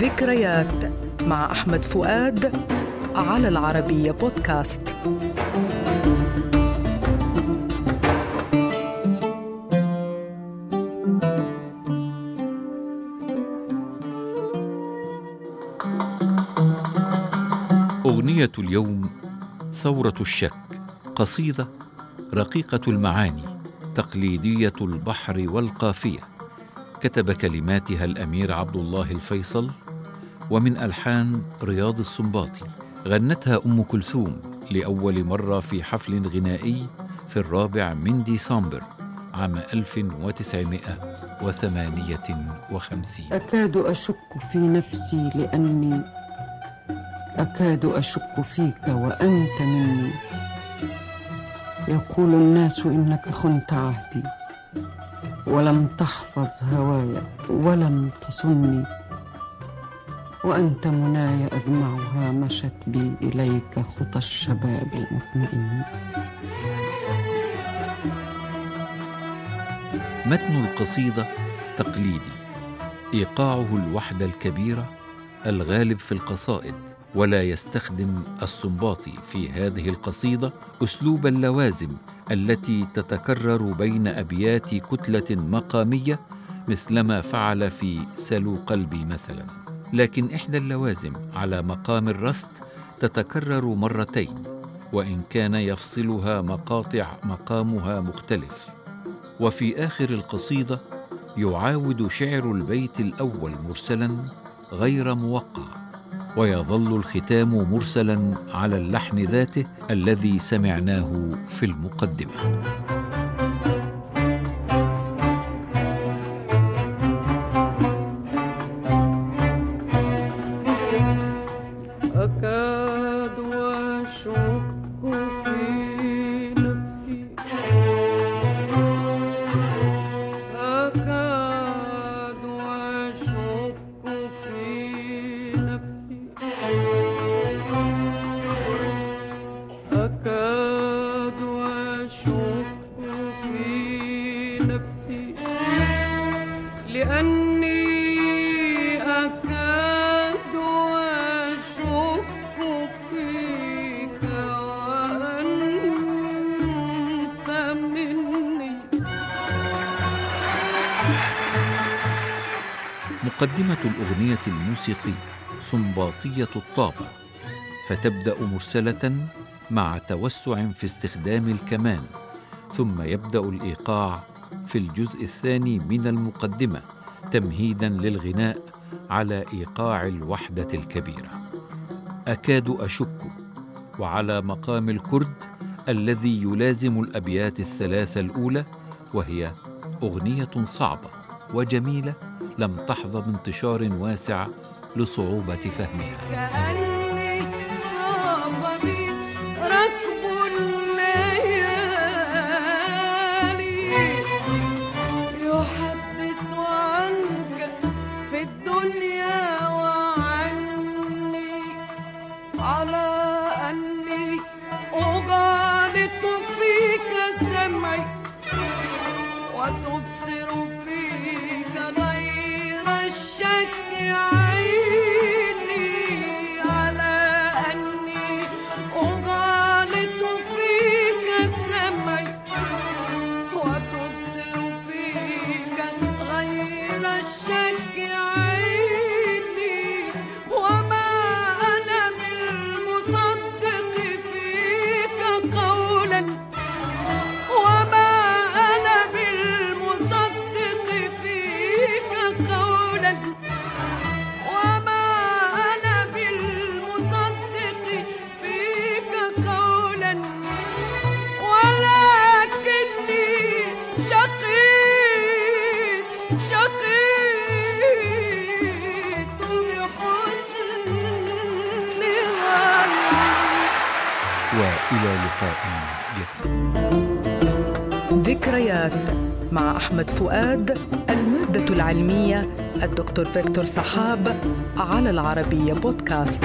ذكريات مع أحمد فؤاد على العربية بودكاست. أغنية اليوم ثورة الشك قصيدة رقيقة المعاني تقليدية البحر والقافية. كتب كلماتها الأمير عبد الله الفيصل ومن ألحان رياض السنباطي غنتها أم كلثوم لأول مرة في حفل غنائي في الرابع من ديسمبر عام 1958 أكاد أشك في نفسي لأني أكاد أشك فيك وأنت مني. يقول الناس إنك خنت عهدي ولم تحفظ هواي ولم تصني. وأنت مناي أجمعها مشت بي إليك خطى الشباب المطمئن متن القصيدة تقليدي. إيقاعه الوحدة الكبيرة الغالب في القصائد ولا يستخدم السنباطي في هذه القصيدة أسلوب اللوازم التي تتكرر بين أبيات كتلة مقامية مثلما فعل في سلو قلبي مثلا. لكن إحدى اللوازم على مقام الرست تتكرر مرتين وإن كان يفصلها مقاطع مقامها مختلف. وفي آخر القصيدة يعاود شعر البيت الأول مرسلا غير موقع ويظل الختام مرسلا على اللحن ذاته الذي سمعناه في المقدمة. لأني أكاد أشك فيك وأنت مني. مقدمة الأغنية الموسيقيه سنباطية الطابع فتبدأ مرسلة مع توسع في استخدام الكمان ثم يبدأ الإيقاع في الجزء الثاني من المقدمة تمهيدا للغناء على إيقاع الوحدة الكبيرة. أكاد أشك وعلى مقام الكرد الذي يلازم الأبيات الثلاثة الأولى وهي أغنية صعبة وجميلة لم تحظى بانتشار واسع لصعوبة فهمها. على أني أغالط فيك سمعي وتبصر فيك غير الشك وإلى لقاء جديد. ذكريات مع أحمد فؤاد المادة العلمية الدكتور فيكتور صحاب على العربية بودكاست.